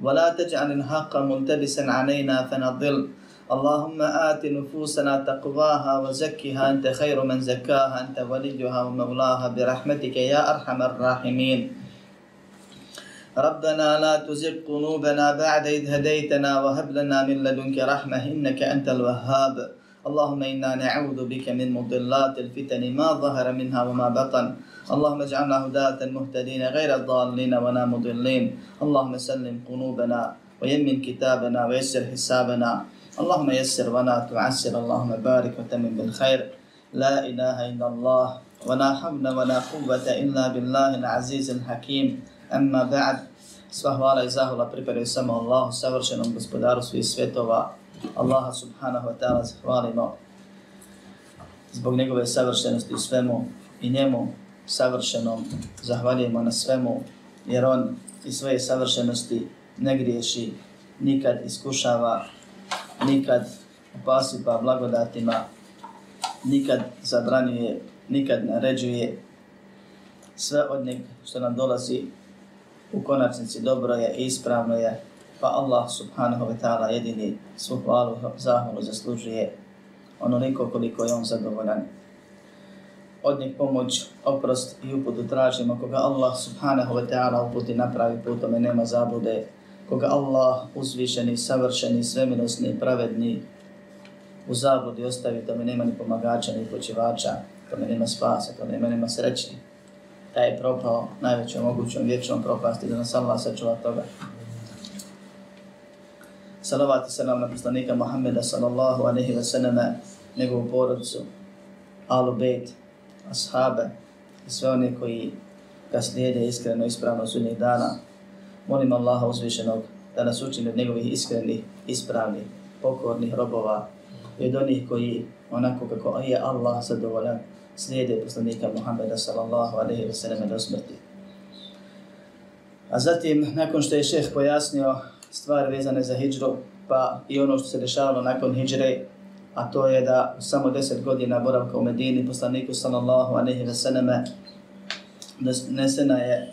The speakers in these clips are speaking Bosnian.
ولا تجعل الحق ملتبسا علينا فنضل. اللهم آت نفوسنا تقواها وزكها. أنت خير من زكاها. أنت وليها ومولاها. برحمتك يا أرحم الراحمين. ربنا لا تزغ قلوبنا بعد إذ هديتنا. وهب لنا من لدنك رحمة. إنك أنت الوهاب. اللهم إنا نعوذ بك من مضلات الفتن. ما ظهر منها وما بطن. اللهم اجعلنا هداة مهتدين غير الضالين ولا مضلين. اللهم سلم قلوبنا ويمن كتابنا ويسر حسابنا. اللهم يسر ولا تعسر. اللهم بارك وتمن بالخير. لا إله إلا الله ولا حول ولا قوة إلا بالله العزيز الحكيم. أما بعد Sva hvala i zahvala pripadaju samo Allahu, savršenom gospodaru svih svjetova. Allaha subhanahu wa ta'ala zahvalimo zbog njegove savršenosti u svemu i njemu. Savršenom zahvaljujemo na svemu jer on iz svoje savršenosti ne griješi, nikad iskušava, nikad opasipa blagodatima, nikad zabranjuje, nikad naređuje sve od njeg što nam dolazi u konačnici dobro je i ispravno je, pa Allah subhanahu wa ta'ala jedini svu hvalu zahvalu zaslužuje onoliko koliko je on zadovoljan. Od njih pomoć, oprost i uputu tražimo koga Allah subhanahu wa ta'ala uputi napravi putome nema zabude, koga Allah uzvišeni, savršeni, sveminosni, pravedni, u zabudi ostavi, tome nema ni pomagača, ni počivača, tome nema spasa, tome nema, nema sreći, taj je propao najvećom mogućom vječnom propasti, da nas Allah sačuva toga. Salavat i salam na poslanika Muhammeda sallallahu alaihi wa sallam, njegovu porodcu, alu bejt, ashabe i sve one koji ga slijede iskreno i ispravno sudnjih dana. Molim Allaha uzvišenog da nas učini od njegovih iskrenih, ispravnih, pokornih robova i od onih koji onako kako je Allah zadovoljan slijede poslanika Muhammeda sallallahu alaihi wa sallam do smrti. A zatim, nakon što je šeh pojasnio stvari vezane za hijđru, pa i ono što se dešavalo nakon hijđre, a to je da samo deset godina boravka u Medini poslaniku sallallahu alaihi ve sallam nesena je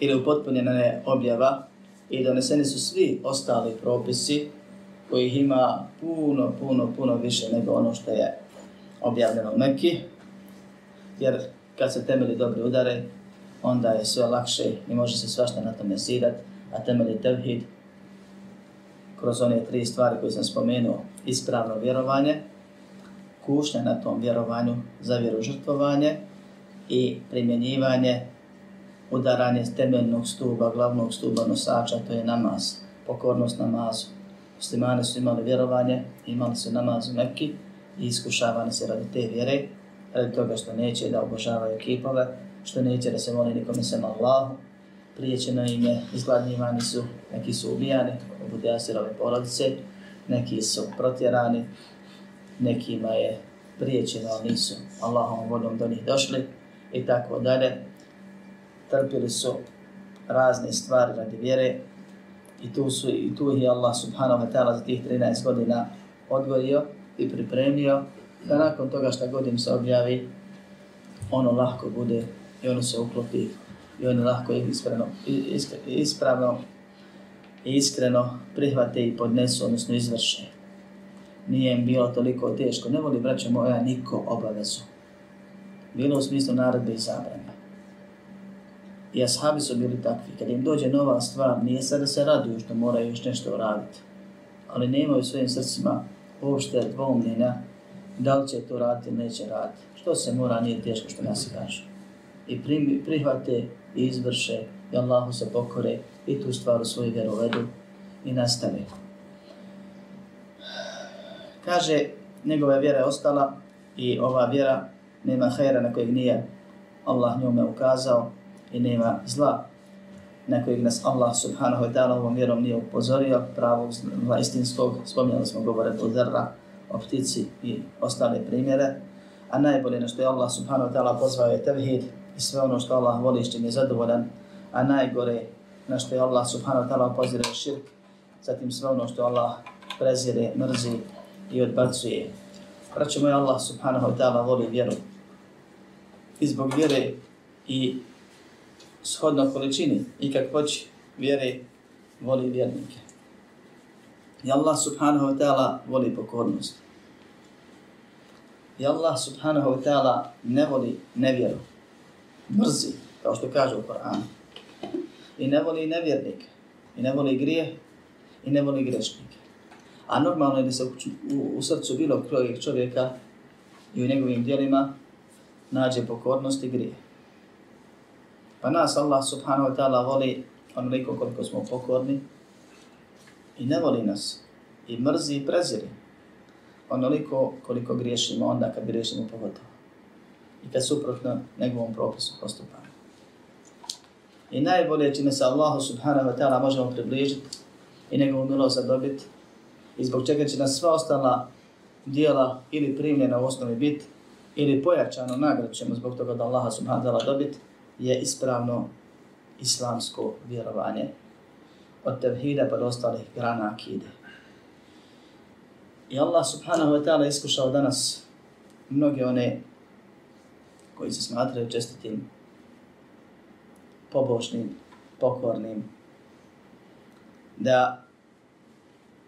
ili upotpunjena je objava i doneseni su svi ostali propisi kojih ima puno, puno, puno više nego ono što je objavljeno u Mekki, jer kad se temeli dobro udare, onda je sve lakše i može se svašta na tome zidat, a temeli tevhid, kroz one tri stvari koje sam spomenuo, ispravno vjerovanje, kušnja na tom vjerovanju za vjerožrtvovanje i primjenjivanje udaranje temeljnog stuba, glavnog stuba nosača, to je namaz, pokornost namazu. Muslimani su imali vjerovanje, imali su namaz u Mekki i iskušavani se radi te vjere, radi toga što neće da obožavaju kipove, što neće da se moli nikome sem Allahu, priječeno im je, izgladnjivani su, neki su ubijani, poput Jasirove porodice, neki su protjerani, nekima je priječeno, ali nisu Allahom vodom do njih došli i tako dalje. Trpili su razne stvari radi vjere i tu, su, i tu je Allah subhanahu wa ta'ala za tih 13 godina odgojio i pripremio da nakon toga šta godim se objavi, ono lahko bude i ono se uklopi i oni lahko ih ispravno, ispravno i iskreno prihvate i podnesu, odnosno izvrše. Nije im bilo toliko teško. Ne voli, braćo moja, niko obavezu. Bilo u smislu naredbe i zabrane. I ashabi su bili takvi. Kad im dođe nova stvar, nije sada se raduju što moraju još nešto uraditi. Ali nemaju svojim srcima uopšte dvomljenja da li će to raditi ili neće raditi. Što se mora, nije teško što nas kaže. I primi, prihvate i izvrše i Allahu se pokore i tu stvar u svoju vjerovedu i nastave. Kaže, njegova vjera je ostala i ova vjera nema hajera na kojeg nije Allah njome ukazao i nema zla na kojeg nas Allah subhanahu wa ta'ala ovom vjerom nije upozorio, pravog istinskog, spominjali smo govore o zrra, o ptici i ostale primjere, a najbolje na što je Allah subhanahu wa ta'ala pozvao je tevhid i sve ono što Allah voli što je zadovoljan, a najgore na što je Allah subhanahu wa ta'ala pozire širk, zatim sve ono što Allah prezire, mrzi i odbacuje. Praćemo je Allah subhanahu wa ta'ala voli vjeru. I zbog vjere i shodno količini i kak poći vjere voli vjernike. I Allah subhanahu wa ta'ala voli pokornost. I Allah subhanahu wa ta'ala ne voli nevjeru. Mrzi, kao što kaže u Koranu. I ne voli nevjernike. I ne voli grije. I ne voli grešnike. A normalno je da se u, u, u srcu bilo kojeg čovjeka i u njegovim dijelima nađe pokornost i grije. Pa nas Allah subhanahu wa ta'ala voli onoliko koliko smo pokorni i ne voli nas i mrzi i preziri onoliko koliko griješimo onda kad griješimo pogotovo i kad suprotno njegovom propisu postupamo. I najbolje čime se Allahu subhanahu wa ta'ala možemo približiti i njegovu milost zadobiti i zbog čega će nas sva ostala dijela ili primljena u osnovi biti ili pojačano nagrad ćemo zbog toga da Allaha subhanahu wa ta'ala dobiti je ispravno islamsko vjerovanje od tevhida pa do ostalih grana akide. I Allah subhanahu wa ta'ala iskušao danas mnoge one koji se smatraju čestitim, pobožnim, pokornim, da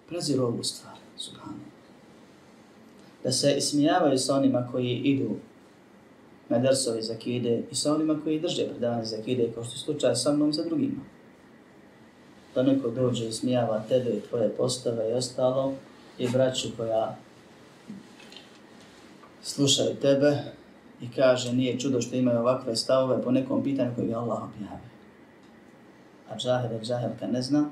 praziru ovu stvar, subhanu. Da se ismijavaju sa onima koji idu na dersovi za kide i sa onima koji drže predavanje za kide, kao što je slučaj sa mnom za drugima. Da neko dođe i smijava tebe i tvoje postave i ostalo, i braću koja slušaju tebe i kaže nije čudo što imaju ovakve stavove po nekom pitanju koji je Allah objavio. A džahel je džahelka ne zna,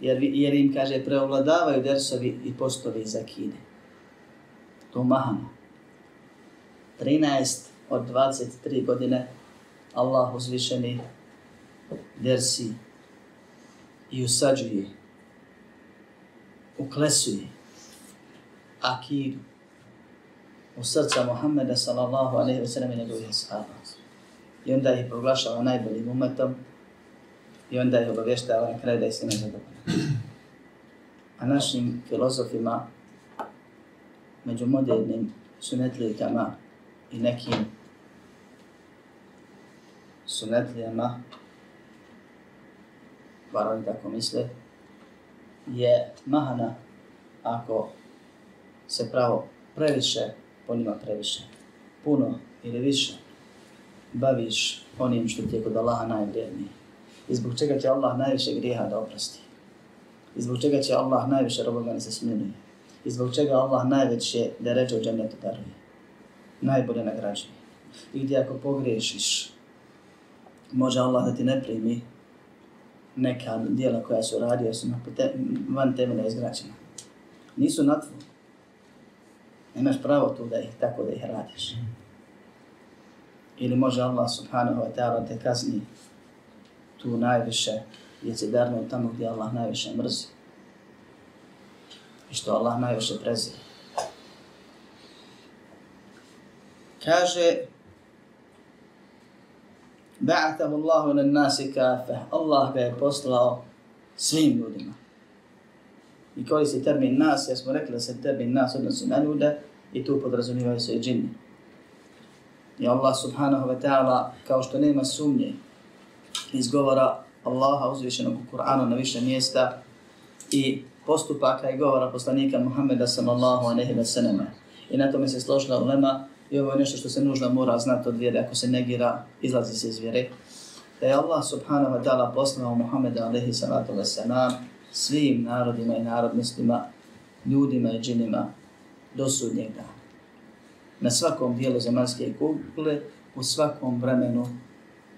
jer, jer im kaže preovladavaju dersovi i postovi za kide. To mahano. 13 od 23 godine Allah uzvišeni dersi i usađuje, uklesuje akidu u srca Muhammeda sallallahu alaihi wa sallam i njegovih ashaba. I onda ih proglašava najboljim umetom i onda ih obavještava na kraju da je se. A našim filozofima među modernim sunetlijkama i nekim sunetlijama, bar oni tako misle, je mahana ako se pravo previše, po njima previše, puno ili više, baviš onim što ti je kod Allaha najvrijednije. I zbog čega će Allah najviše grijeha da oprosti. I zbog čega će Allah najviše robogani se smiluje. I zbog čega Allah najveće da ređe u džennetu daruje najbolje nagrađuje. I gdje ako pogriješiš, može Allah da ti ne primi neka dijela koja su radio, su van temelja izgrađena. Nisu na tvoj Nemaš pravo tu da ih tako da ih radiš. Ili može Allah subhanahu wa ta'ala te kazni tu najviše je se darno tamo gdje Allah najviše mrzi. I što Allah najviše prezira. kaže Ba'atahu Allahu na nasi kafe. Allah ga je poslao svim ljudima. I koji se termin nas, ja smo rekli da se termin nas odnosi na ljude i tu podrazumivaju se i džinni. I Allah subhanahu wa ta'ala, kao što nema sumnje, izgovora Allaha uzvišenog u Kur'anu na više mjesta i postupaka i govora poslanika Muhammeda sallallahu aleyhi wa sallam. I na tome se složila ulema I ovo je nešto što se nužno mora znati od vjere, ako se negira, izlazi se iz vjere. Da je Allah subhanahu wa ta'ala poslao Muhammeda aleyhi salatu wa salam svim narodima i narodnostima, ljudima i džinima do sudnjeg dana. Na svakom dijelu zemaljske kugle, u svakom vremenu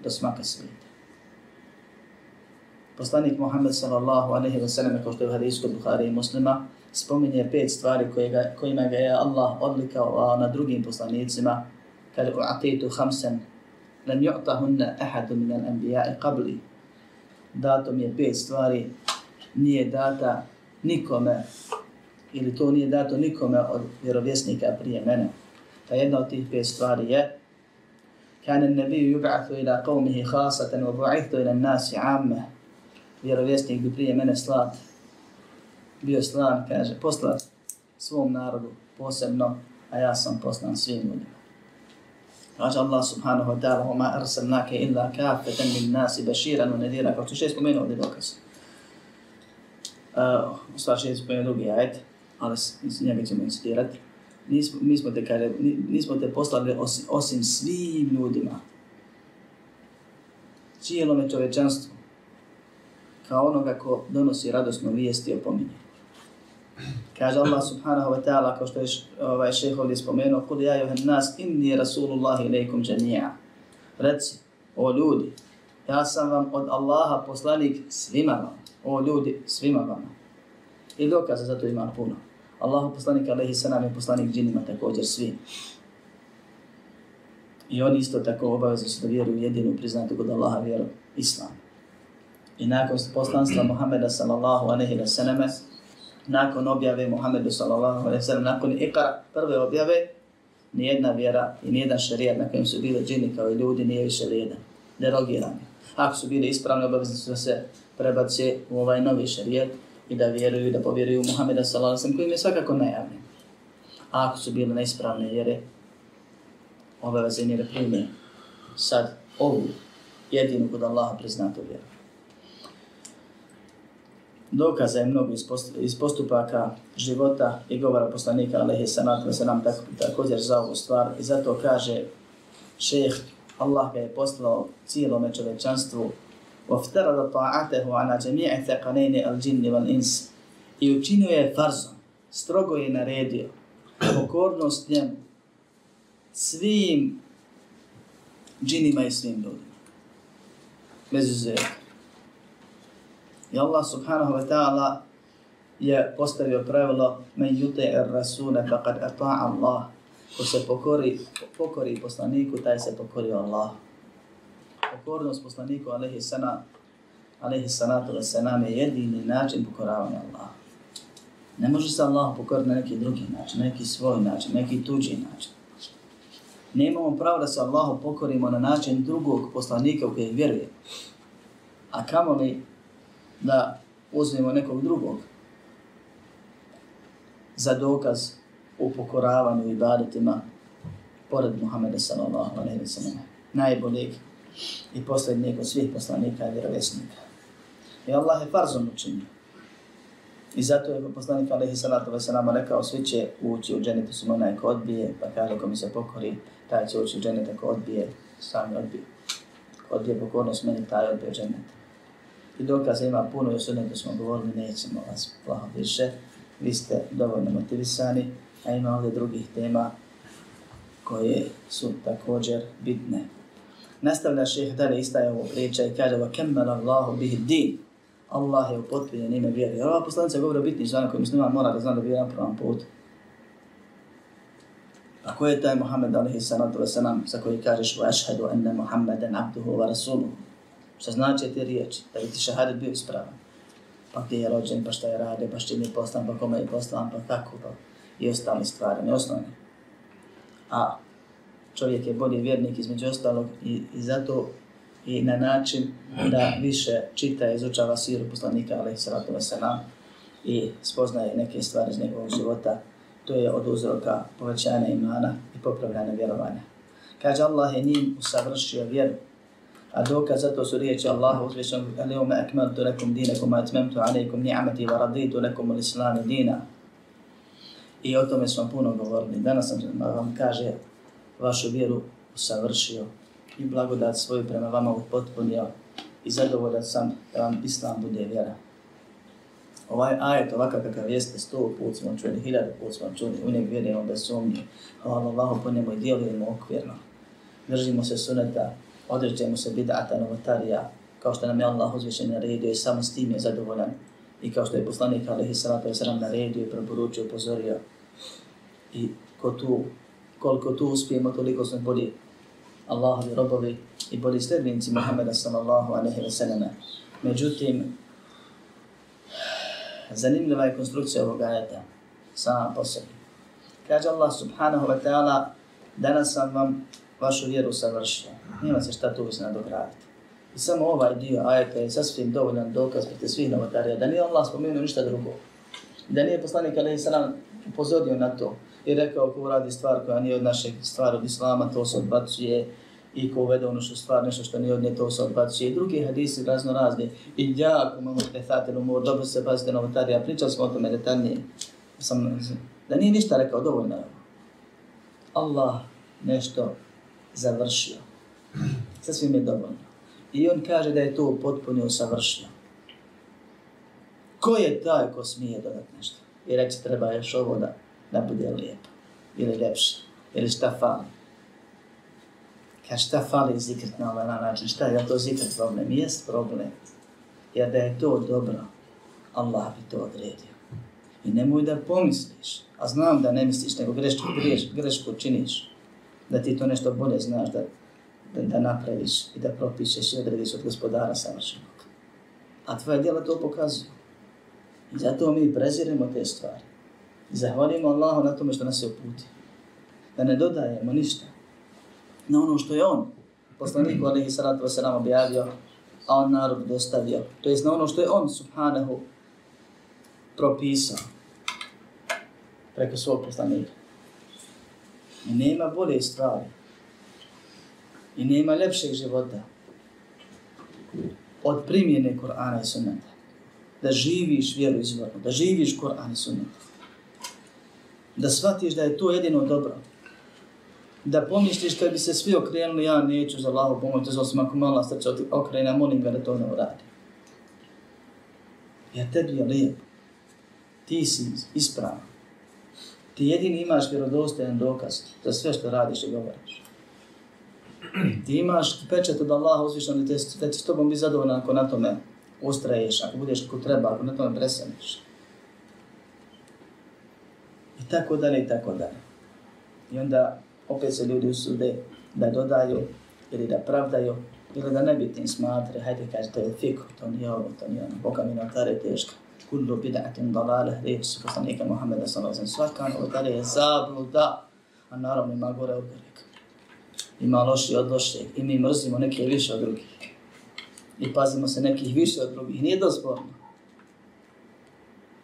do smaka svijeta. Poslanik Muhammed sallallahu alaihi wa sallam, kao što je u hadijsku Bukhari i muslima, spominje pet stvari koje ga, kojima ga je Allah odlikao na drugim poslanicima. kada u'atitu atitu hamsen, lam ju'tahunna ahadu minan anbija'i qabli. dato mi je pet stvari, nije data nikome, ili to nije dato nikome od vjerovjesnika prije mene. Ta jedna od tih pet stvari je كان النبي يبعث إلى قومه خاصة وبعثت إلى الناس عامة vjerovjesnik bi prije mene slat, bio slan, kaže, poslat svom narodu posebno, a ja sam poslan svim ljudima. Kaže Allah subhanahu wa ta'ala, وَمَا أَرْسَلْنَاكَ إِلَّا كَافَةً لِلنَّاسِ بَشِيرًا وَنَدِيرًا Kao što še spomenuo ovdje dokaz. Eh, uh, u stvari še spomenuo drugi ajet, ali s njega ćemo incitirati. Nismo, mi smo te, kaže, nismo te poslali osim, osim svim ljudima. Cijelome čovečanstvu. Kao onoga ko donosi radosnu vijesti i opominje. Kaže Allah subhanahu wa ta'ala, kao što je ovaj šeho ovdje spomenuo, Kud ja juhan nas, inni rasulullahi ilaikum džanija. Reci, o ljudi, ja sam vam od Allaha poslanik svima vam. O ljudi, svima vama. I dokaza za to ima puno. Allahu poslanik alaihi salam je poslanik džinima također svi. I oni isto tako obavezni su da vjeruju jedinu priznatu kod Allaha vjeru, Islam. I nakon poslanstva Muhammeda sallallahu alaihi wa sallam, nakon objave Muhammedu sallallahu alaihi sallam, nakon ikara prve objave, nijedna vjera i nijedan šarijat na kojem su bili džini kao i ljudi nije više vrijedan, derogiran. Ako su bili ispravni, obavezni su da se prebace u ovaj novi šarijet i da vjeruju, da povjeruju Muhammeda sallallahu alaihi sallam, kojim je svakako najavljen. A ako su bile neispravne vjere, obavezni je da prime sad ovu jedinu kod Allaha priznatu vjeru dokaza je mnogo iz postupaka života i govora poslanika alaihi salatu se nam tako, također za ovu stvar i zato kaže šeheh Allah ga je poslao cijelome čovečanstvu وَفْتَرَدَ طَاعَتَهُ عَنَا جَمِيعِ ثَقَنَيْنِ الْجِنِّ وَالْإِنسِ I učinio je farzom, strogo je naredio pokornost njemu svim džinima i svim ljudima. Bez izuzetka. I Allah subhanahu wa ta'ala je postavio pravilo men yuti'ir rasula faqad ata'a Allah. Ko se pokori, pokori poslaniku, taj se pokori Allah. Pokornost poslaniku alaihi sana, alaihi sanatu wa sanam je jedini način pokoravanja Allah. Ne može se Allah pokoriti na neki drugi način, neki svoj način, neki tuđi način. Ne imamo pravo da se Allahu pokorimo na način drugog poslanika u kojeg vjeruje. A kamo li da uzmemo nekog drugog za dokaz u pokoravanju i badetima pored Muhammeda sallallahu alaihi wa sallam, najboljeg i posljednijeg od svih poslanika i vjerovjesnika. I Allah je farzom učinio. I zato je poslanik alaihi salatu wa rekao svi će ući u dženetu su onaj ko odbije, pa kaže ko mi se pokori, taj će ući u dženetu ko odbije, sami odbije. Ko odbije pokornost meni, taj odbije dženetu i dokaza ima puno, još jednom smo govorili, nećemo vas plaho više, vi ste dovoljno motivisani, a ima ovdje drugih tema koje su također bitne. Nastavlja šeheh dalje istaje ovo priča i kaže va kemmel Allahu bihi din. Allah je upotpunjen ime vjeri. Ova poslanica govori o bitnih zvana koji muslima mora da zna da bi na pravom putu. A ko je taj Muhammed alaihi salatu wa salam sa koji kažeš va ašhedu enne Muhammeden abduhu wa rasuluhu. Šta znači te riječi? Da bi ti šahadet bio ispravan. Pa gdje je rođen, pa šta je radio, pa što je poslan, pa kome je poslan, pa kako, pa i ostale stvari, ne osnovne. A čovjek je bolji vjernik između ostalog i, i zato i na način da više čita i izučava siru poslanika, ali salatu wasalam, i spoznaje neke stvari iz njegovog života, to je od uzroka povećanja imana i popravljanja vjerovanja. Kaže Allah je njim usavršio vjeru A dokaz za to su riječi Allaha uzvišen Al-yawma akmaltu lakum dinakum wa atmamtu alaykum ni'mati wa raditu lakum al-islam dina. I o tome smo puno govorili. Danas sam vam kaže vašu vjeru usavršio i blagodat svoju prema vama upotpunio i zadovoljan sam da vam islam bude vjera. Ovaj ajet, ovakav kakav jeste, sto put smo čuli, hiljada put smo čuli, u njeg vjerujemo bez sumnje. Hvala Allahu po njemu i djelujemo okvirno. Držimo se suneta, odrećemo se bid'ata novotarija, kao što nam je Allah uzvišen naredio i samo s tim je zadovoljan. I kao što je poslanik alaihi salatu wasalam naredio i preporučio, upozorio. I ko tu, koliko tu uspijemo, toliko smo bolji Allahovi robovi i bolji sljedbenici Muhammeda sallallahu alaihi wa sallam. Međutim, zanimljiva je konstrukcija ovog ajeta, sama po sebi. Kaže Allah subhanahu wa ta'ala, danas sam vam vašu vjeru savršio. Nima se šta tu se nadograditi. I samo ovaj dio ajeta je sasvim dovoljan dokaz protiv svih novotarija, da nije Allah spomenuo ništa drugo. Da nije poslanik alaihi sallam upozorio na to i rekao ko uradi stvar koja nije od našeg stvar od Islama, to se odbacuje i ko uvede ono što stvar, nešto što nije od nje, to se odbacuje. I drugi hadisi razno razni. I jako imamo tefatel umor, dobro se pazite novotarija, pričali smo o tome detaljnije. Sam, da nije ništa rekao, dovoljno je. Allah nešto završio. Sasvim je dovoljno. I on kaže da je to potpuno savršio. Ko je taj ko smije dodati nešto? I reći treba još ovo da, da bude lijepo. Ili ljepše. Ili šta fali. Kad šta fali zikrit na ovaj način? Šta je to zikrit problem? Jest problem. Jer da je to dobro, Allah bi to odredio. I nemoj da pomisliš, a znam da ne misliš, nego grešku, greš, grešku činiš, da ti to nešto bolje znaš, da, da, da napraviš i da propišeš i odrediš od gospodara savršenog. A tvoje djela to pokazuju. I zato mi preziremo te stvari. I zahvalimo Allahu na tome što nas je uputio. Da ne dodajemo ništa na ono što je on, poslanik alaihi salatu wasalam objavio, a on narod dostavio. To je na ono što je on, subhanahu, propisao preko svog poslanika. I nema bolje stvari. I nema lepšeg života od primjene Kur'ana i sunnata. Da živiš vjeru izvorno, da živiš Kur'an i sunnata. Da shvatiš da je to jedino dobro. Da pomisliš kad bi se svi okrenuli, ja neću za Allahu pomoći, za osim ako mala srca okrena, molim ga da to ne uradi. Ja tebi je lijepo. Ti si ispravan. Ti jedini imaš vjerodostojan dokaz za sve što radiš i govoriš. Ti imaš pečet od Allaha uzvišan i te, te s tobom bi zadovoljan ako na tome ustraješ, ako budeš kako treba, ako na tome preseniš. I tako dalje, i tako dalje. I onda opet se ljudi usude da dodaju ili da pravdaju ili da nebitnim smatre, smatri, hajde kaže to je fik, to nije ovo, to nije ono, Boga mi notare teška kullu bid'atin dalale, riječ su poslanika Muhammeda sallallahu alaihi Svaka novotarija je zabluda, a naravno ima gore od gorega. Ima loši od lošeg i mi mrzimo neke više od drugih. I pazimo se nekih više od drugih. Nije dozborno.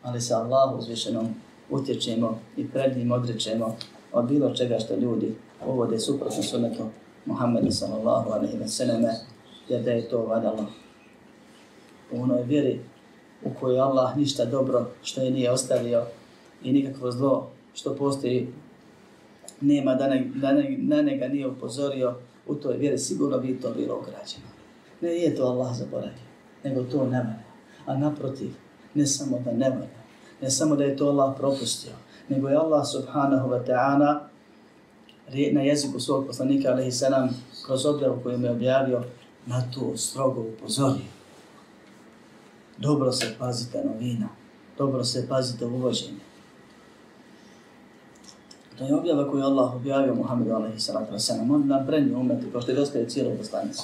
Ali se Allah uzvišenom utječemo i pred njim odrećemo od bilo čega što ljudi uvode suprotno sunnetu Muhammedu sallallahu alaihi wa sallam jer da je to vadalo u onoj vjeri u kojoj Allah ništa dobro što je nije ostavio i nikakvo zlo što postoji nema da, ne, da ne, na njega nije upozorio u toj vjeri sigurno bi to bilo ugrađeno. Ne je to Allah zaboravio, nego to ne valja. A naprotiv, ne samo da ne valja, ne samo da je to Allah propustio, nego je Allah subhanahu wa ta'ala na jeziku svog poslanika alaihi salam kroz objavu koju je objavio na to strogo upozorio dobro se pazite novina, dobro se pazite uvođenje. To je objava koju Allah objavio Muhammedu alaihi salatu wasalam. On nam prenio umeti, kao što je dostavio cijelu poslanicu.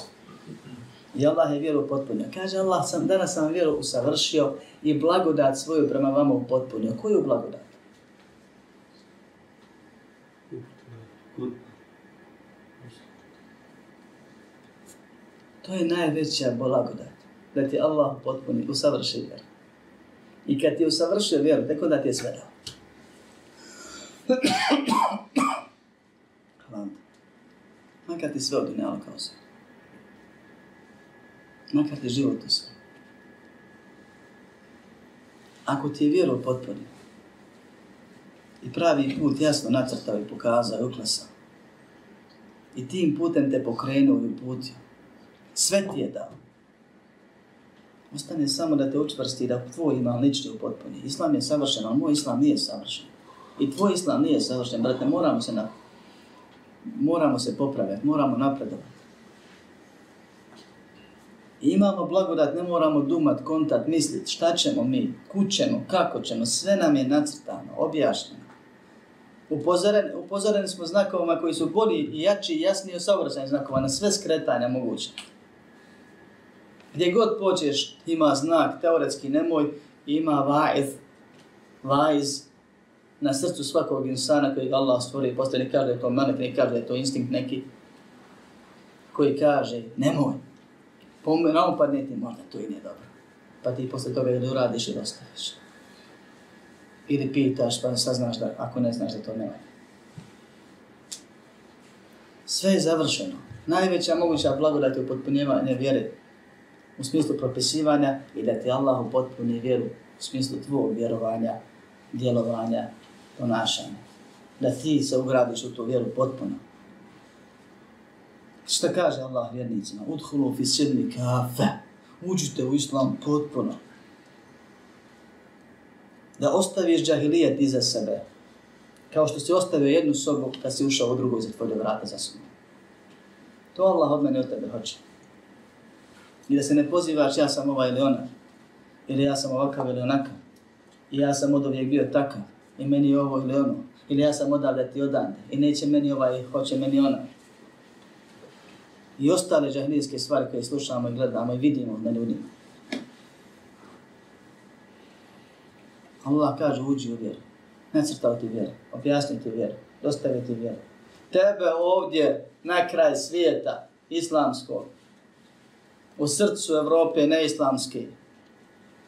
I Allah je vjeru potpunio. Kaže Allah, sam, danas sam vjeru usavršio i blagodat svoju prema vama upotpunio. Koju blagodat? To je najveća blagodat da ti Allah potpuni, usavrši vjeru. I kad ti usavršio vjeru, tek onda ti je sve dao. Hvala. Makar ti sve odunjalo kao sve. Makar ti život u sve. Ako ti je vjeru potpori i pravi put jasno nacrtao i pokazao i uklasao i tim putem te pokrenuo i uputio, sve ti je dao. Ostane samo da te učvrsti da tvoj iman lični upotpuni. Islam je savršen, ali moj islam nije savršen. I tvoj islam nije savršen, brate, moramo se na, moramo se popraviti, moramo napredovati. I imamo blagodat, ne moramo dumat, kontat, mislit šta ćemo mi, kućemo, kako ćemo, sve nam je nacrtano, objašnjeno. Upozoreni, upozoreni smo znakovima koji su bolji i jači i jasniji od savršenih znakova na sve skretanja moguće. Gdje god pođeš ima znak, teoretski nemoj, ima vaiz, vaiz na srcu svakog insana koji Allah stvori, postoji ne kaže je to manet, ne kaže to instinkt neki, koji kaže nemoj, pomenu, na upadne ti možda to i nije dobro. Pa ti posle toga ili uradiš ili ostaviš. Ili pitaš pa saznaš da ako ne znaš da to ne Sve je završeno. Najveća moguća blagodat je upotpunjevanje vjere u smislu propisivanja i da ti Allah upotpuni vjeru u smislu tvojeg vjerovanja, djelovanja, ponašanja. Da ti se ugradiš u tu vjeru potpuno. Šta kaže Allah vjernicima? Udhulu fi sirni kafe. Uđite u islam potpuno. Da ostaviš džahilijet iza sebe. Kao što si ostavio jednu sobu kad si ušao u drugu i zatvorio vrata za sobom. To Allah od mene od tebe hoće. I da se ne pozivaš ja sam ova ili ona. Ili ja sam ovakav ili onakav. I ja sam od uvijek bio takav. I meni ovo ili ono. Ili ja sam odavde ti odande. I neće meni ovaj, hoće meni ona i ostale džahlijske stvari koje slušamo i gledamo i vidimo na ljudima. Allah kaže uđi u vjeru. Ne crtao ti vjeru. Objasni ti vjeru. Dostavi ti vjeru. Tebe ovdje na kraj svijeta islamskog u srcu Evrope neislamske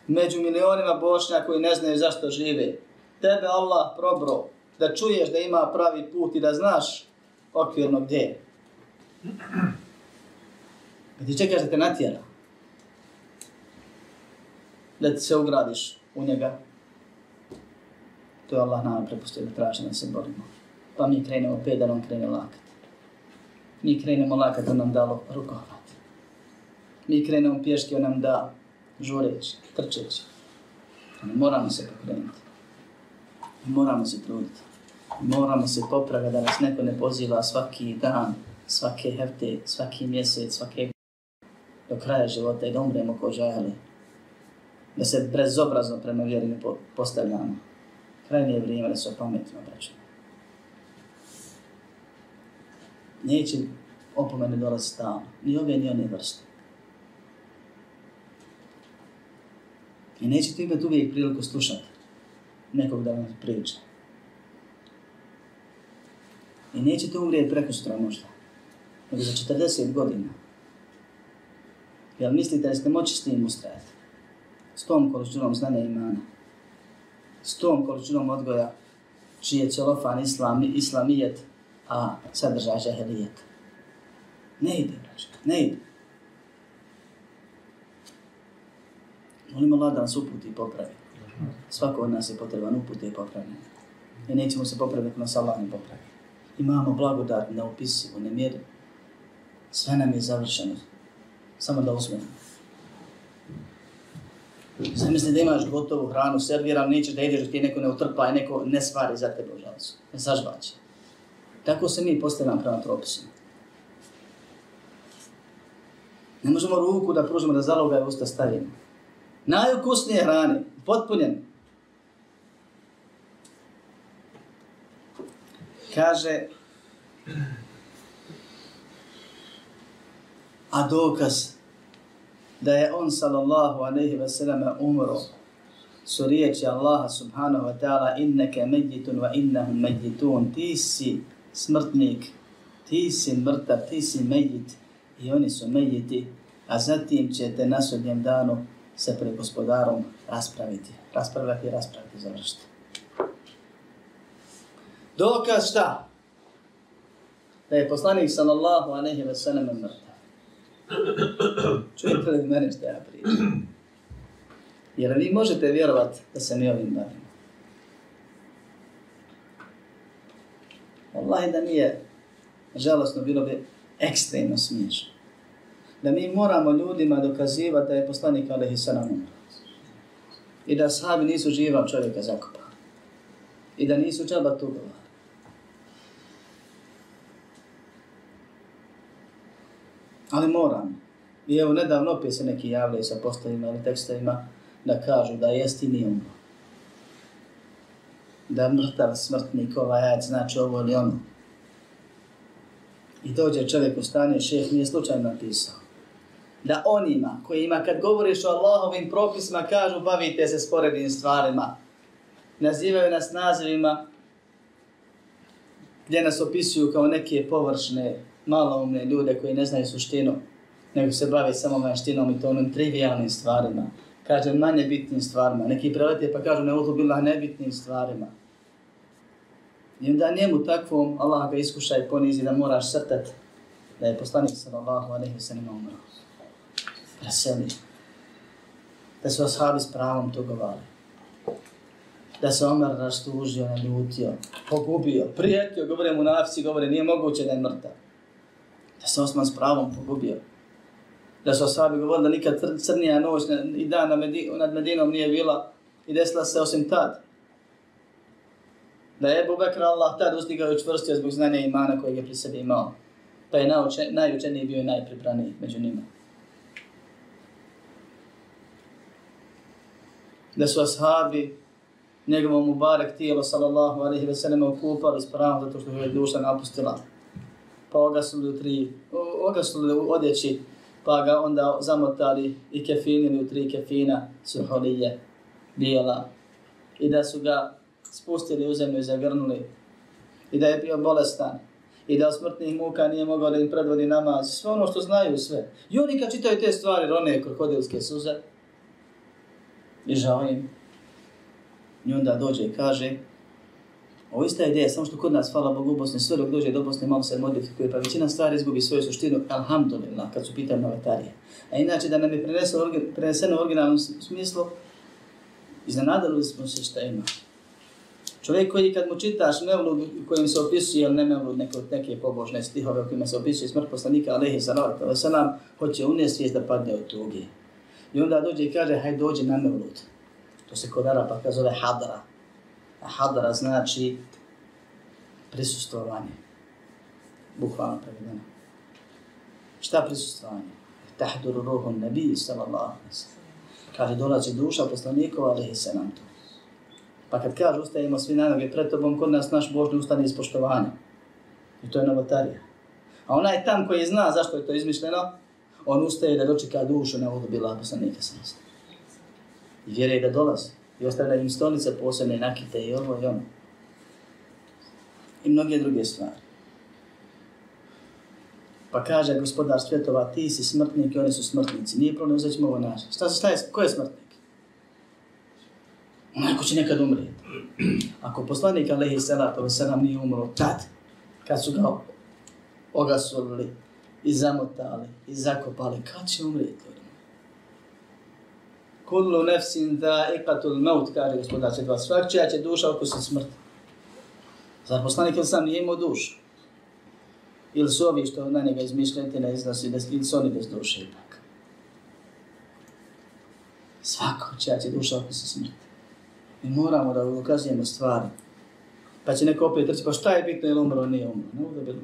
među milionima bošnja koji ne znaju zašto žive. Tebe Allah probro da čuješ da ima pravi put i da znaš okvirno gdje je. Kad ti čekaš da te natjera, da ti se ugradiš u njega, to je Allah nama prepustio da traži da se borimo. Pa mi krenemo pedal, on krene lakat. Mi krenemo lakat, on nam dalo rukovat. Mi krenemo pješke, on nam da žureći, trčeći. Ali moramo se pokrenuti. Moramo se truditi. Moramo se popraviti da nas neko ne poziva svaki dan, svake hefte, svaki mjesec, svake do kraja života i da umremo ko žajali. Da se bezobrazno prema vjeri ne postavljamo. Krajnije je vrijeme da se opametimo, braćo. Neće opomene dolazi stalno. Ni ove, ni one vrste. I nećete imati uvijek priliku slušati nekog da vam priča. I nećete umrijeti preko sutra možda. Nego za 40 godina Jel mislite da ste moći s tim ustrajati? S tom količinom znanja imana. S tom količinom odgoja čiji je celofan islam, islamijet, a sadržaj žahelijet. Ne ide, ne ide. Molimo Allah da nas uputi i popravi. Svako od nas je potreban uputi i popravi. I nećemo se popraviti na Allah ne popravi. Imamo blagodat neopisivo, nemjerivo. Sve nam je završeno samo da uzmemo. Zamisli da imaš gotovu hranu, serviran, nećeš da ideš, ti neko ne utrpa i neko ne stvari za tebe u žalcu, ne sažbaće. Tako se mi postavljamo prema propisima. Ne možemo ruku da pružimo da zaloga i usta stavimo. Najukusnije hrane, potpunjen. Kaže, a dokaz da je on sallallahu alaihi wa sallam umro su riječi Allaha subhanahu wa ta'ala inneke medjitun wa innahum medjitun ti si smrtnik ti si mrtav, ti si medjit i oni su medjiti a zatim ćete na sudnjem danu se pred gospodarom raspraviti. Raspravljati i raspraviti završiti dokaz šta? da je poslanik sallallahu aleyhi wa sallam mrtav. Čujete li mene što ja pričam? Jer vi možete vjerovat da se mi ovim bavimo. Allah da nije žalostno bilo bi ekstremno smiješno. Da mi moramo ljudima dokazivati da je poslanik Alehi Sanam umro. I da sahabi nisu živa čovjeka zakopa. I da nisu čaba tugovali Ali moram. I evo, nedavno opet se neki javljaju sa postavima ili tekstovima da kažu da jest i nije umro. Da mrtav smrtnik ovaj ajac znači ovo ili ono. I dođe čovjek u stanje, šeh nije slučajno napisao. da onima kojima kad govoriš o Allahovim propisima kažu bavite se sporednim stvarima, nazivaju nas nazivima gdje nas opisuju kao neke površne, maloumne ljude koji ne znaju suštinu, nego se bave samo vanštinom i to onim trivialnim stvarima. Kaže manje bitnim stvarima. Neki prelete pa kažu ne uzu bila nebitnim stvarima. I onda njemu takvom Allah ga iskuša i ponizi da moraš srtat da je poslanik sallallahu alaihi wa sallam umro. Preseli. Da su ashabi s pravom to govali. Da se Omer rastužio, naljutio, pogubio, prijetio, govore mu nafsi, govore nije moguće da je mrtav. Da se Osman s pravom pogubio. Da su osabi govorili da nikad crnija noć i dan nad Medinom nije bila i desila se osim tad da je Ebu Bekr Allah tad ustigao i čvrstio zbog znanja imana kojeg je pri sebi imao. Pa je nauče, najučeniji bio i najpribraniji među njima. Da su ashabi njegovom Mubarek tijelo sallallahu alaihi ve sellem okupali s pravom zato što je duša napustila. Pa ogasnuli u tri, ogasnuli u odjeći, pa ga onda zamotali i kefinili u tri kefina suholije, bijela. I da su ga spustili u zemlju i zagrnuli i da je bio bolestan i da smrtnih muka nije mogao da im predvodi namaz, sve ono što znaju sve. I oni kad čitaju te stvari, rone krokodilske suze i žao im. I onda dođe i kaže, ovo ista ideja, samo što kod nas, hvala Bogu, u Bosni, sve dok dođe do Bosne, malo se modifikuje, pa većina stvari izgubi svoju suštinu, alhamdulillah, kad su pitanje novatarije. A inače, da nam je preneseno u originalnom smislu, iznenadali smo se šta ima. Čovjek koji kad mu čitaš Mevlud kojim se opisuje, ili ne Mevlud, neke, neke pobožne stihove kojima se opisuje smrt poslanika, alaihi salatu wasalam, hoće unesvijest da padne od tuge. I onda dođe i kaže, hajde dođi na Mevlud. To se kod Arapa kaže zove. A hadara znači prisustovanje. Bukvalno prevedeno. Šta prisustovanje? Tahduru ruhom nebi, sallallahu alaihi sallam. Kaže, dolazi duša poslanikova, alaihi sallam to. Pa kad kaže ustajemo svi na noge pred tobom, kod nas naš Božni ustane iz poštovanja. I to je novotarija. A onaj tam koji zna zašto je to izmišljeno, on ustaje da dočeka dušu na udobila bila poslanika sa nas. I vjeruje da dolazi. I ostavlja im stolice posebne nakite i ovo i ono. I mnoge druge stvari. Pa kaže gospodar svjetova, ti si smrtnik i oni su smrtnici. Nije problem, uzet ćemo ovo naše. Šta, šta je, ko je smrtnik? onaj ko će nekad umrijeti. Ako poslanik Alehi Salatu Veselam nije umro tad, kad su ga ogasolili i zamotali i zakopali, kad će umrijeti? Kullu nefsin da ikatul maut, kaže gospodar Četva, svak čija će duša oko smrt. smrti. Zar poslanik ili sam nije imao dušu? Ili su ovi što na njega izmišljate, ne iznosi, ili su oni bez duše ipak? Svako čija će duša oko smrt. smrti. Mi moramo da ukazujemo stvari. Pa će neko opet reći, pa šta je bitno, je li umro, nije umro. Ne bude bilo.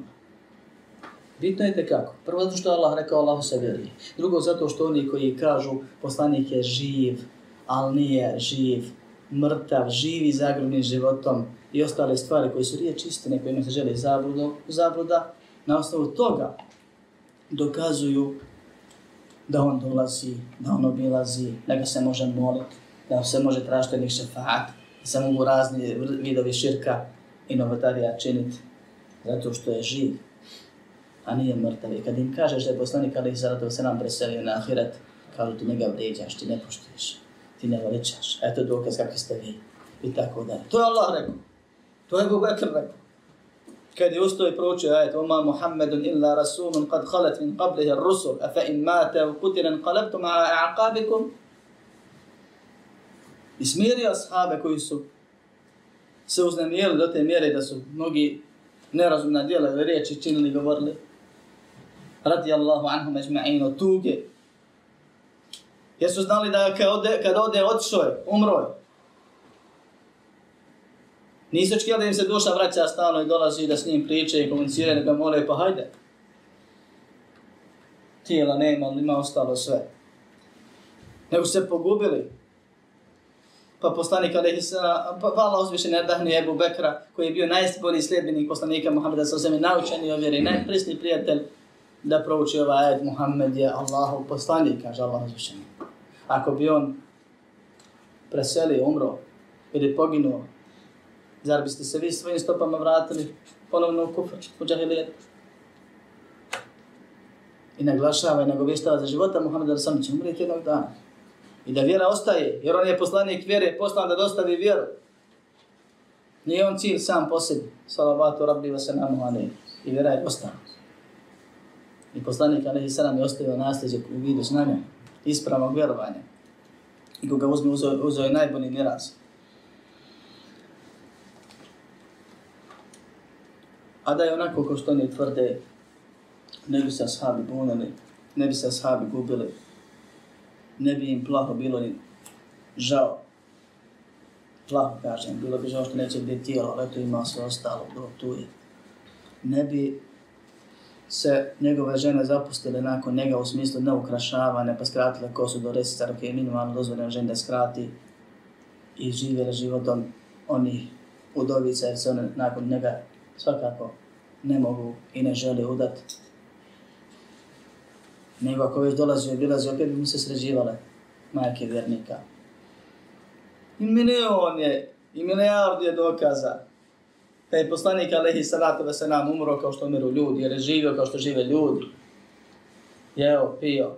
Bitno je kako. Prvo zato što Allah rekao, Allahu se vjeruje. Drugo zato što oni koji kažu, poslanik je živ, ali nije živ, mrtav, živi zagrubnim životom i ostale stvari koje su riječ istine, kojima se žele zabludo, zabluda, na osnovu toga dokazuju da on dolazi, da on obilazi, da ga se može moliti, da se može tražiti od njih šefaat, da se mogu razni vidovi širka i novotarija činiti zato što je živ, a nije mrtav. I kad im kažeš da je poslanik Ali Zaratov se nam preselio na ahiret, kažu ti njega vređaš, ti ne poštuješ, ti ne veličaš. Eto dokaz kakvi ste vi. I tako da. To je Allah rekao. To je Abu Bakr rekao. Kad je ustao i proučio ajet, Oma Muhammedun illa rasulun kad halet min qablihi rusul, a fa in mate u kutiren qalabtu ma'a a'qabikum, I smirio ashabe koji su se uznemijeli do te mjere da su mnogi nerazumna djela ili riječi činili i govorili radijallahu anhum ajma'in od tuge. Jesu znali da kad ode, kad ode otišao je, umro je. Nisu očekivali da im se duša vraća stalno i dolazi da s njim priče i komunicira da ga mole, pa hajde. Tijela nema, ali ima ostalo sve. Nego se pogubili pa poslanik alejhi Sala, pa, vala uzvišen uzviše Ebu Bekra koji je bio najbolji sledbenik poslanika Muhameda sa zemlje naučeni ovjeri najprisni prijatelj da prouči ovaj ajed Muhammed je Allahov poslanik, kaže Allah uzvišenje. Ako bi on preselio, umro ili poginuo, zar biste se vi svojim stopama vratili ponovno u kufr, u džahilijet? I naglašava i nagovještava za života Muhammeda sam će umriti jednog dana. I da vjera ostaje, jer on je poslanik vjere, poslan da dostavi vjeru. Nije on cilj sam po sebi. Salavatu rabbi wa salamu alaihi. I vjera je ostala. I poslanik Alehi salam je ostavio nasljeđe u vidu znanja, ispravnog vjerovanja. I koga uzme, uzeo, uzeo je najbolji miraz. A da je onako ko što oni tvrde, ne bi se ashabi bunili, ne bi se ashabi gubili, ne bi im plaho bilo ni žao. Plaho kažem, bilo bi žao što neće biti tijelo, ali to ima sve ostalo, bilo tu je. Ne bi se njegove žene zapustile nakon njega u smislu neukrašavane, pa skratile kosu do resica, ok, minimalno dozvoljeno žene da skrati i živjela životom oni udovica, jer se one nakon njega svakako ne mogu i ne žele udati nego ako već dolazio i bilazio, opet bi mu se sređivale majke vjernika. I milion je, i milijard je dokaza da je poslanik alaihi Salatu ve selam umro kao što umiru ljudi, jer je živio kao što žive ljudi. Jeo, pio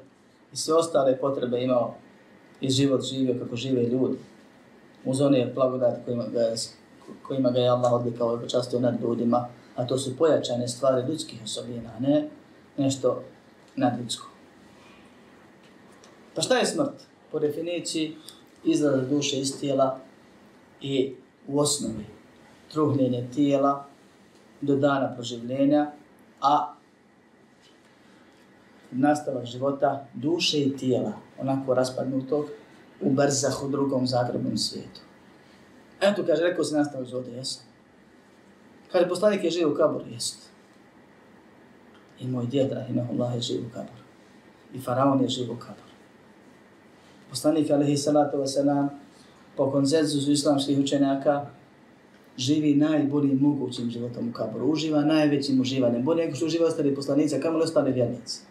i sve ostale potrebe imao i život živio kako žive ljudi. Uz one blagodati kojima ga je, kojima ga je Allah odlikao i počastio nad ljudima, a to su pojačane stvari ljudskih osobina, ne nešto nadljudsko. Pa šta je smrt? Po definiciji izgleda duše iz tijela i u osnovi truhljenje tijela do dana proživljenja, a nastavak života duše i tijela, onako raspadnutog, u brzah u drugom zagrebnom svijetu. Eto, kaže, rekao se nastavak života, jesam. Kaže, poslanik je živ u kaboru, jest. I moj djed, rahimahullah, je živ u kaboru. I faraon je živ u kaboru poslanik alaihi salatu wasalam po konzenzusu islamskih učenjaka živi najboljim mogućim životom u kaboru. Uživa najvećim uživanjem. Bolje nego što uživa ostali poslanice, kamo li ostali vjernici.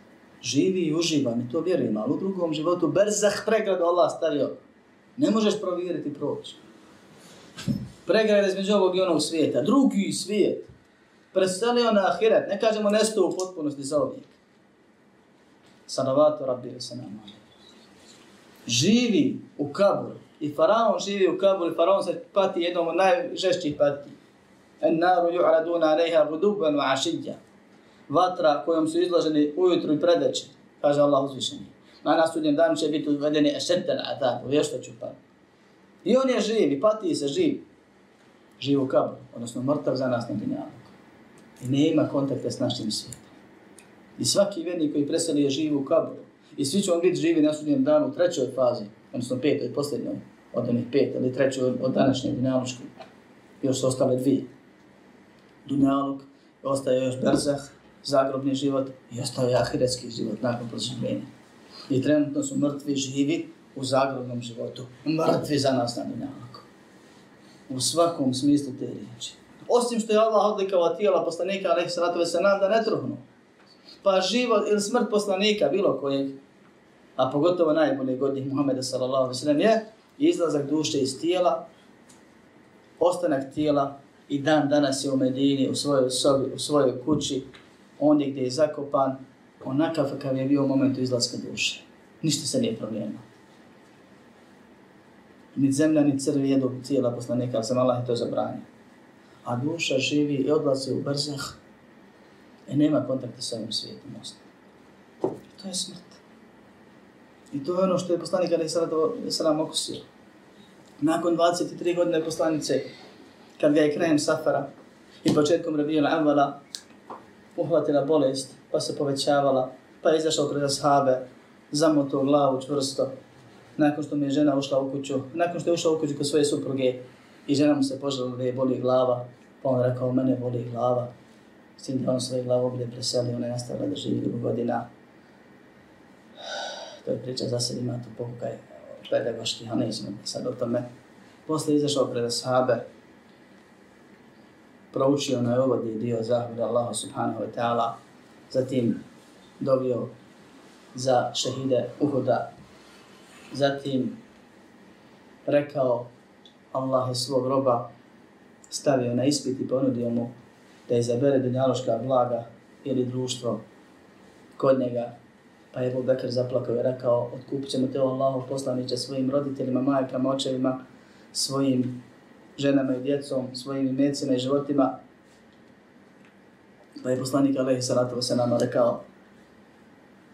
Živi i uživa, mi to vjerujemo, ali u drugom životu berzah pregradu Allah stavio. Ne možeš provjeriti proći. Pregrada između ovog i onog svijeta. Drugi svijet. Preselio na ahiret. Ne kažemo nesto u potpunosti za ovijek. Salavatu rabbi wa salam živi u kaburu i faraon živi u kaburu faraon se pati jednom od najžešćih pati. En naru ju'raduna alejha guduban wa ašidja. Vatra kojom su izloženi ujutru i predeće, kaže Allah uzvišeni. Na nas sudnjem danu će biti uvedeni ešetan adab, u vješta ću pati. I on je živ i pati se živ. Živ u kaburu, odnosno mrtav za nas na dunjavu. I ne ima kontakta s našim svijetom. I svaki vjernik koji preseli je živ u kaburu. I svi će on biti živi na sudnjem danu u trećoj fazi, odnosno petoj, posljednjoj, od onih pet, ili trećoj od današnje dinaloške. Još su ostale dvije. Dunjaluk, ostaje još Berzah, zagrobni život i ostaje ahiretski život nakon proživljenja. I trenutno su mrtvi živi u zagrobnom životu. Mrtvi za nas na Dunjaluku. U svakom smislu te riječi. Osim što je Allah odlikao tijela poslanika, ali se ratove se nam da ne truhnu. Pa život ili smrt poslanika, bilo kojeg, a pogotovo najbolje godine Muhammeda sallallahu alaihi sallam je izlazak duše iz tijela, ostanak tijela i dan danas je u Medini, u svojoj sobi, u svojoj kući, ondje gdje je zakopan, onakav kakav je bio u momentu izlaska duše. Ništa se nije promijenilo. Ni zemlja, ni crvi jedu tijela poslanika, ali sam Allah je to zabranio. A duša živi i odlazi u brzah i e, nema kontakta sa ovim svijetom. To je smrt. I to je ono što je poslanik Ali Salam okusio. Nakon 23 godine poslanice, kad ga je krajem safara i početkom Rabijona Amvala uhvatila bolest, pa se povećavala, pa je izašao pred ashabe, zamotao glavu čvrsto, nakon što mi je žena ušla u kuću, nakon što je ušla u kuću kod svoje supruge i žena mu se požela da je boli glava, pa on rekao, mene boli glava. S tim da on svoje glavo bude preselio, ona je nastavila da živi dugo godina to je priča za sad ima tu pokukaj pedagoški, a nećemo sad o tome. Posle izašao pred ashabe, proučio na ovodi dio zahvore Allaha subhanahu wa ta'ala, zatim dobio za šehide Uhuda. Zatim rekao Allah je svog roba stavio na ispit i ponudio mu da izabere dunjaloška blaga ili društvo kod njega. Pa je Ebu Bekr zaplakao i rekao, otkupit ćemo te Allahov poslaniće svojim roditeljima, majkama, očevima, svojim ženama i djecom, svojim imecima i životima. Pa je poslanik Alehi Salatu se nama rekao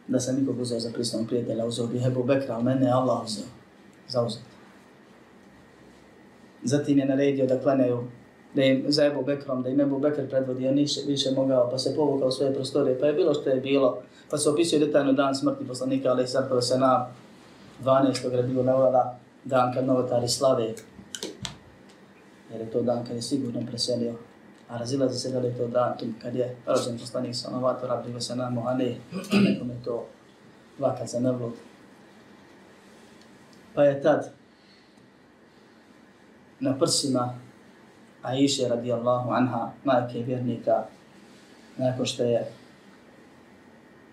da sam nikog uzeo za pristanu prijatelja, uzeo bih Ebu Bekra, ali mene je Allah uzeo, zauzet. Zatim je naredio da klanjaju da im za Ebu Bekrom, da im Ebu Bekr predvodio, niše, više mogao, pa se povukao svoje prostore, pa je bilo što je bilo, pa se opisuje detaljno dan smrti poslanika, ali sad se na 12. gradivo nevada, dan kad novotari slave, jer je to dan kad je sigurno preselio, a razilaze se da li je to datum kad je rođen poslanik sa novatora, bilo se namo, a ne, nekom je to vakat za nevlog. Pa je tad na prsima Aisha radijallahu anha, majke vjernika, nakon što je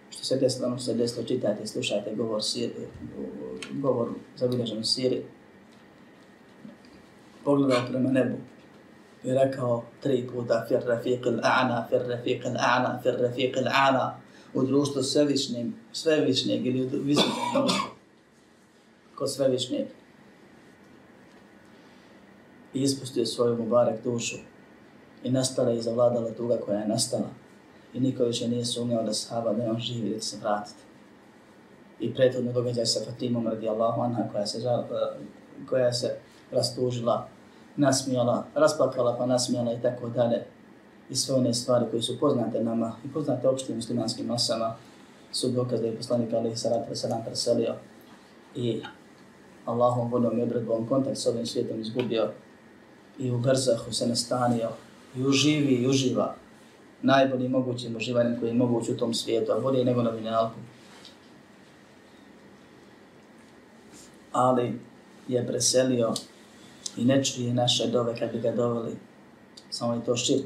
što se desilo, ono se desilo, čitajte, slušajte govor, sir, govor zabilježen u Siri, pogledao prema nebu i rekao tri puta fir rafiq al-a'na, fir rafiq al-a'na, fir rafiq al-a'na, u društvu svevišnjeg, svevišnjeg ili u visokom društvu, kod svevišnjeg i ispustio svoju Mubarek dušu i nastala je i zavladala tuga koja je nastala i niko više nije sumnjao da sahaba da je on živi da će se vratiti. I prethodno događaj sa Fatimom radijallahu anha koja se, žal, eh, koja se rastužila, nasmijala, rasplakala pa nasmijala i tako dalje. I sve one stvari koje su poznate nama i poznate opštim muslimanskim masama su dokaz da je poslanik Ali Sarat Veselam preselio i Allahom voljom i odredbom kontakt s ovim svijetom izgubio i u Berzahu se nastanio i uživi i uživa najbolji mogućim uživanjem koji je moguć u tom svijetu, a bolje nego na dunjalku. Ali je preselio i ne čuje naše dove kad bi ga doveli. Samo je to širk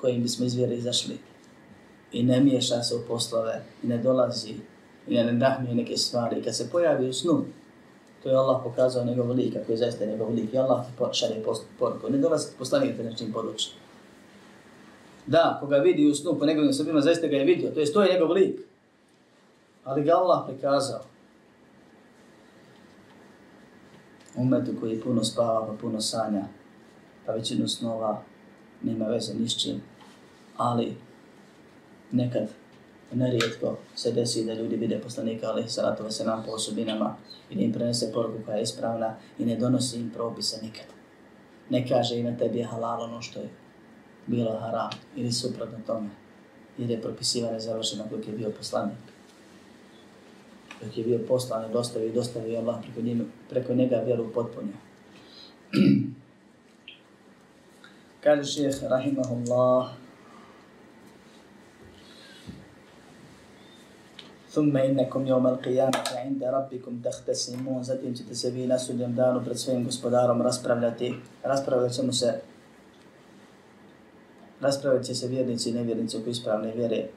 kojim bismo iz vjere izašli. I ne miješa se u poslove, i ne dolazi, i ne nadahmije neke stvari. Kad se pojavi u snu, to je Allah pokazao njegov lik, ako je zaista njegov lik, i Allah ti šalje poruku. Ne dolazi poslanik te nečim poduči. Da, koga vidi u snu po njegovim sobima, zaista ga je vidio, to je to je njegov lik. Ali ga Allah prikazao. Umetu koji puno spava, pa puno sanja, pa većinu snova nema veze ni s čim. Ali nekad nerijetko se desi da ljudi vide poslanika, ali salatu se nam po osobinama i da im prenese poruku koja je ispravna i ne donosi im propise nikad. Ne kaže i na tebi je halal ono što je bilo haram ili suprotno tome, jer je propisivanje završeno dok je bio poslanik. Dok je bio poslan i dostavio i dostavio Allah preko, njima, preko njega vjeru potpunio. Kaže šeheh, rahimahullah, ثم إنكم يوم القيامة عند ربكم تختصمون zatim ćete se vi na sudnjem danu pred svojim gospodarom raspravljati raspravljat ćemo se raspravljat će se vjernici i nevjernici oko ispravne vjere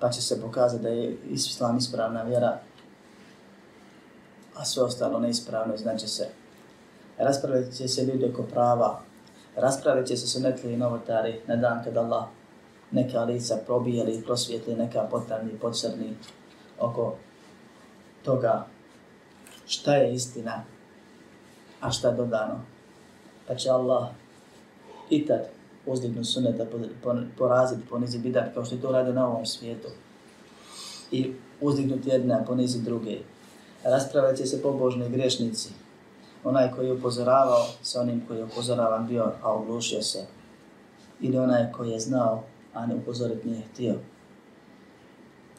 pa će se pokazati da je islam ispravna vjera a sve ostalo neispravno znači se raspravljat će se ljudi oko prava raspravljat će se sunetli i novotari na dan kad Allah neka lica probijeli i prosvijetli, neka potamni i podsrni oko toga šta je istina, a šta dodano. Pa će Allah i tad uzdignu suneta, poraziti, poniziti bidat, kao što je to rade na ovom svijetu. I uzdignuti jedne, a ponizi druge. Raspravljat će se pobožni grešnici. Onaj koji je upozoravao sa onim koji je upozoravan bio, a oglušio se. Ili onaj koji je znao a ne upozorit nije htio.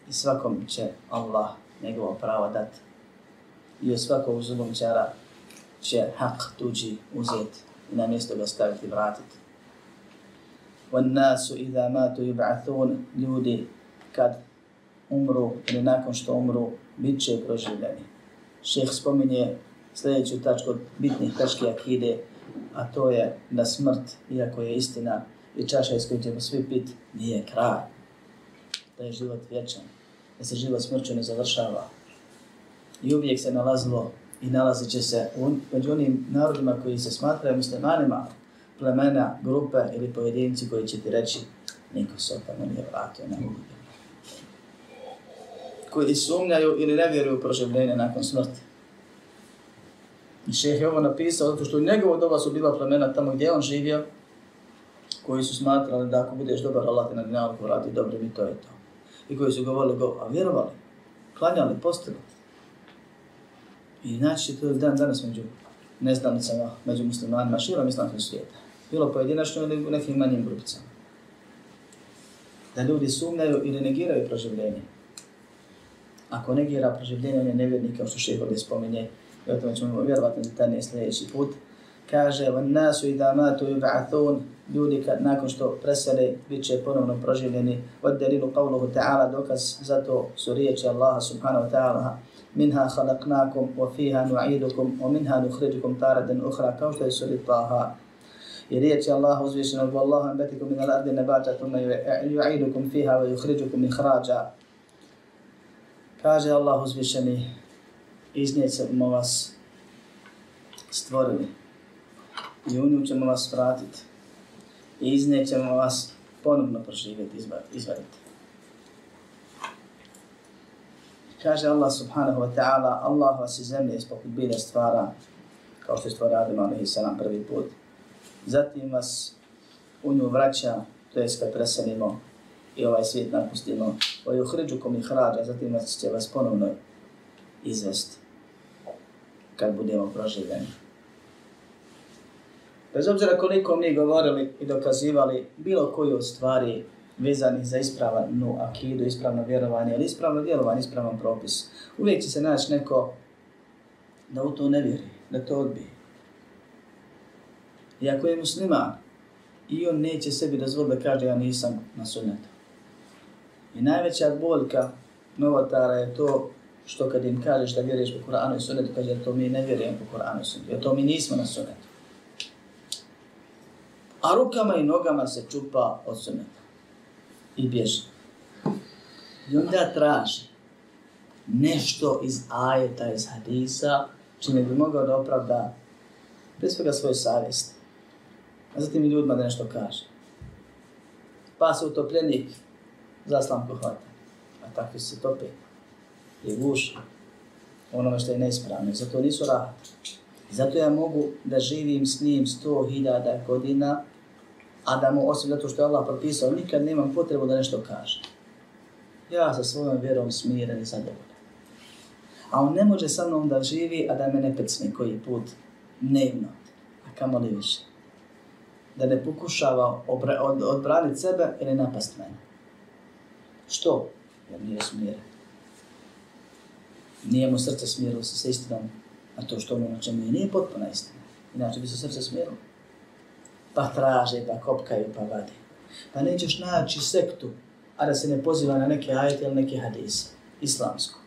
I svakom će Allah njegovo pravo dati. I od svakog zulumčara će hak tuđi uzeti i na mjesto ga staviti i vratiti. وَالنَّاسُ إِذَا مَاتُوا يُبْعَثُونَ Ljudi kad umru ili nakon što umru, bit će proživljeni. Šeh spominje sljedeću tačku od bitnih tački akide, a to je da smrt, iako je istina, i čaša iz koje ćemo svi pit, nije kraj. da je život vječan, da se život smrću ne završava. I uvijek se nalazilo i nalazit će se un, među onim narodima koji se smatraju muslimanima, plemena, grupe ili pojedinci koji će ti reći niko se opet nije vratio na uvijem. Koji sumnjaju ili ne vjeruju u proživljenje nakon smrti. I šeh je ovo napisao zato što u njegovo doba su bila plemena tamo gdje on živio, koji su smatrali da ako budeš dobar, Allah te na dinalku vrati dobro i to je to. I koji su govorili, go, a vjerovali, klanjali, postili. I znači to je dan danas među neznanicama, među muslimanima, širom islamskog svijeta. Bilo pojedinačno ili u nekim manjim grupicama. Da ljudi sumnjaju ili negiraju proživljenje. Ako negira proživljenje, on je nevjernik, kao što šeho ovdje spominje, i o tome ćemo vjerovati detaljnije sljedeći put. Kaže, van nasu i da matu i ba'athun, ljudi kad nakon što presele, bit će ponovno proživljeni. Od delilu qavluhu ta'ala, dokaz zato su riječi Allaha subhanahu wa ta'ala, minha khalaqnakum wa fiha nu'idukum wa minha nukhrijukum taradan ukhra kao što je suri Taha. I riječi Allaha uzvišenog wallahu anbatikum min al-ardi nabata thumma yu'idukum fiha wa yukhrijukum ikhraja kaže Allah uzvišeni iz nje vas stvorili i u nju ćemo vas vratiti i iz nje ćemo vas ponovno proživjeti, izvaditi. Kaže Allah subhanahu wa ta'ala, Allah vas iz zemlje ispoput bilja stvara, kao što je stvara Adam a.s. prvi put. Zatim vas u nju vraća, to je kad preselimo i ovaj svijet napustimo. O ju hriđukom i hrađa, zatim vas će vas ponovno izvesti kad budemo proživljeni. Bez obzira koliko mi govorili i dokazivali bilo koju od stvari vezani za ispravnu akidu, ispravno vjerovanje ili ispravno vjerovanje, ispravan propis. Uvijek će se naći neko da u to ne vjeri, da to odbije. I ako je musliman, i on neće sebi dozvoliti da kaže ja nisam na sunnetu. I najveća boljka novotara je to što kad im kažeš da vjeriš po Koranu i sunnetu, kaže to mi ne vjerujem po Koranu i sunnetu, jer to mi nismo na sunnetu. A rukama i nogama se čupa od suneta i bježi. I onda traži nešto iz ajeta, iz hadisa, čime bi mogao da opravda pre svega svoju savjest. A zatim i ljudima da nešto kaže. Pa se utopljenik za slamku hvata. A takvi se tope i guši onome što je neispravno. Zato nisu rahat. Zato ja mogu da živim s njim sto hiljada godina a da mu osim zato što je Allah propisao, nikad nemam potrebu da nešto kaže. Ja sa svojom vjerom smiren i zadovoljan. A on ne može sa mnom da živi, a da me ne pecne koji put dnevno, a kamo li više. Da ne pokušava obra, od, odbraniti sebe ili napast mene. Što? Jer nije smiren. Nije mu srce smirilo se sa istinom, a to što ono na čemu je nije potpuna istina. Inače bi se srce smirilo pa traže, pa kopkaju, pa vade. Pa nećeš naći sektu, a da se ne poziva na neke ajete ili neke hadise, islamsko.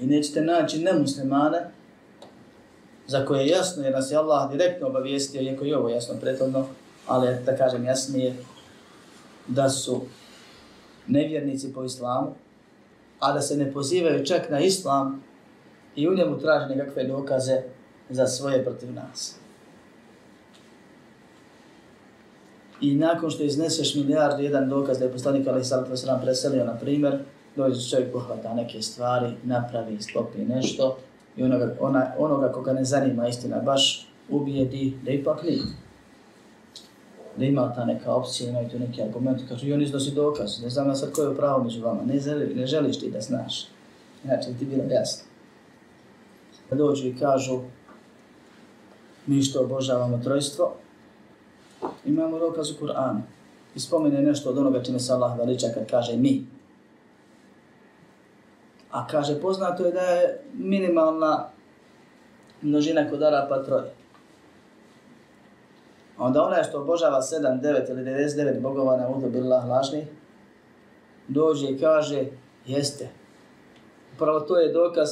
I nećete naći nemuslimane, za koje je jasno, jer nas je Allah direktno obavijestio, iako je ovo jasno prethodno, ali da kažem jasnije, da su nevjernici po islamu, a da se ne pozivaju čak na islam i u njemu traže nekakve dokaze za svoje protiv nas. I nakon što izneseš milijardu jedan dokaz da je poslanik Ali Salatu Veselam preselio, na primjer, dođe čovjek pohvata neke stvari, napravi, sklopi nešto i onoga, ona, onoga koga ne zanima istina baš ubijedi da ipak nije. Da ima ta neka opcija, imaju tu neki argument, kažu i on iznosi dokaz, ne znam ja sad ko je pravo među vama, ne, želi, ne želiš ti da znaš. Znači, ti bilo jasno. Da dođu i kažu, mi što obožavamo trojstvo, imamo dokaz u Kur'anu. I spomene nešto od onoga čime se Allah veliča kad kaže mi. A kaže, poznato je da je minimalna množina kod Arapa troje. A onda onaj što obožava 7, 9 ili 99 bogova na udu bila lažni, dođe i kaže, jeste. Upravo to je dokaz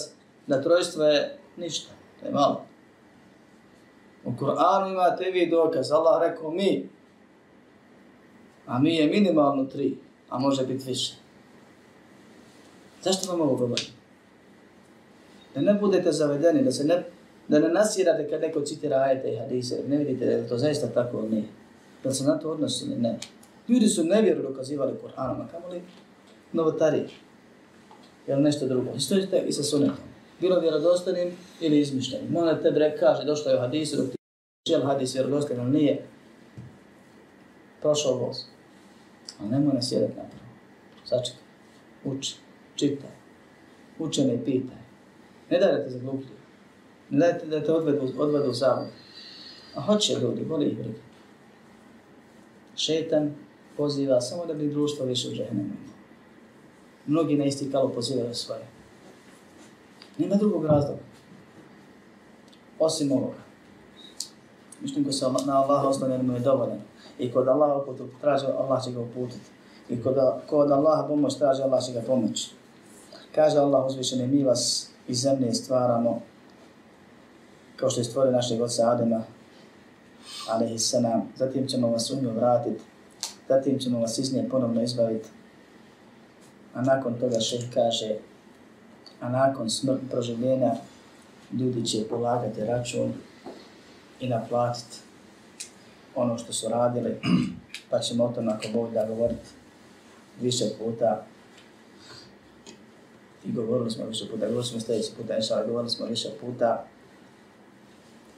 da trojstvo je ništa, to je malo. U Kur'anu imate vi dokaz, Allah rekao mi, a mi je minimalno tri. a može biti više. Zašto vam ovo govorim? Da ne budete zavedeni, da se ne, da ne nasirate kad neko citira ajete i hadise, ne vidite da je to zaista tako ili nije. Da se na to odnosi ili ne. Ljudi su nevjeru dokazivali Kur'anom, a kamo li novotarije? Ili nešto drugo. Isto je i sa sunetom. Bilo vjerodostanim ili izmišljenim. Mona te bre kaže, došlo je u hadisu, dok ti žel hadis vjerodostanim, ili nije. Prošao voz. Ali nemoj nas jedat napravo. Sačekaj. Uči. Čitaj. Učene i pitaj. Ne daj da te zaglupljuju. Ne daj da te odvedu, odvedu u zavod. A hoće ljudi, voli ih briga. Šetan poziva samo da bi društvo više u džahnemu. Mnogi na isti kalu pozivaju svoje. Nema drugog razloga. Osim ovoga. Mišljim ko se na Allaha osnovljen mu je dovoljan. I kod Allaha uputu traži, Allah će ga uputiti. I kod, kod Allaha pomoć traže, Allah će ga pomoći. Kaže Allah uzvišeni, mi vas iz zemlje stvaramo kao što je stvorio našeg oca Adema, alaihi salam. Zatim ćemo vas u nju vratiti, zatim ćemo vas iz nje ponovno izbaviti. A nakon toga šeh kaže, a nakon smrt proživljenja ljudi će polagati račun i naplatiti ono što su radili, pa ćemo o tom ako Bog da govoriti više puta. I govorili smo više puta, govorili smo sljedeći puta, inša, govorili smo više puta,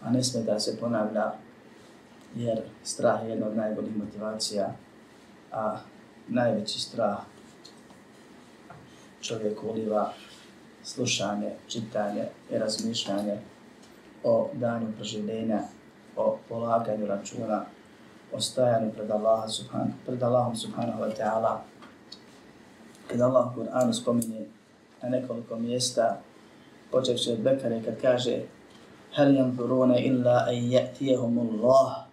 a ne sme da se ponavlja, jer strah je jedna od najboljih motivacija, a najveći strah čovjek uliva slušanje, čitanje i razmišljanje o danju proživljenja, o polaganju računa, o stajanju pred, Allah subhan, pred Allahom subhanahu wa ta'ala. Kada Allah u Kur'anu spominje na nekoliko mjesta, počevši od Bekare kad kaže Hel yanzuruna illa an ya'tiyahum Allah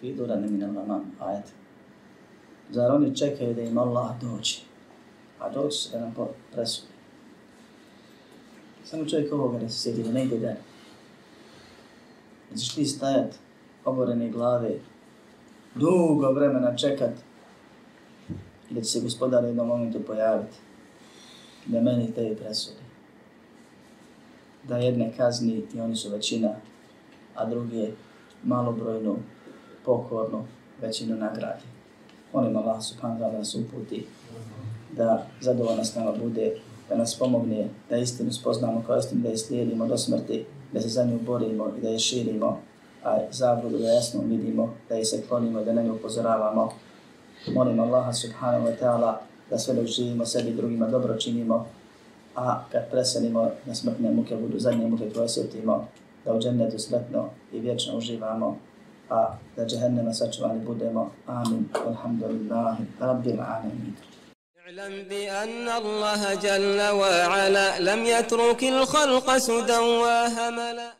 fi duran min al-ghamam ayat. Zar oni čekaju da im Allah dođe? A doći se da nam presudi. Samo čovjek ovoga se sjedi, ne ide dalje. Da ćeš ti stajat oborene glave, dugo vremena čekat i da će se gospodar u jednom momentu pojaviti da meni te presudi. Da jedne kazni i oni su većina, a druge malobrojnu, pokornu većinu nagradi. Molim Allah subhanahu wa ta'ala nas uputi da zadovoljna s nama bude, da nas pomogne, da istinu spoznamo kao istinu, da je slijedimo do smrti, da se za nju borimo i da je širimo, a zabludu da jasno vidimo, da je se klonimo, da na nju upozoravamo. Molim Allaha subhanahu wa ta'ala da sve dok živimo sebi drugima dobro činimo, a kad preselimo na smrtne muke budu zadnje muke koje osjetimo, da u džennetu sretno i vječno uživamo, a da džehennema sačuvani budemo. Amin. Alhamdulillahi. Rabbil alamin. اعلم بأن الله جل وعلا لم يترك الخلق سدى وهملا.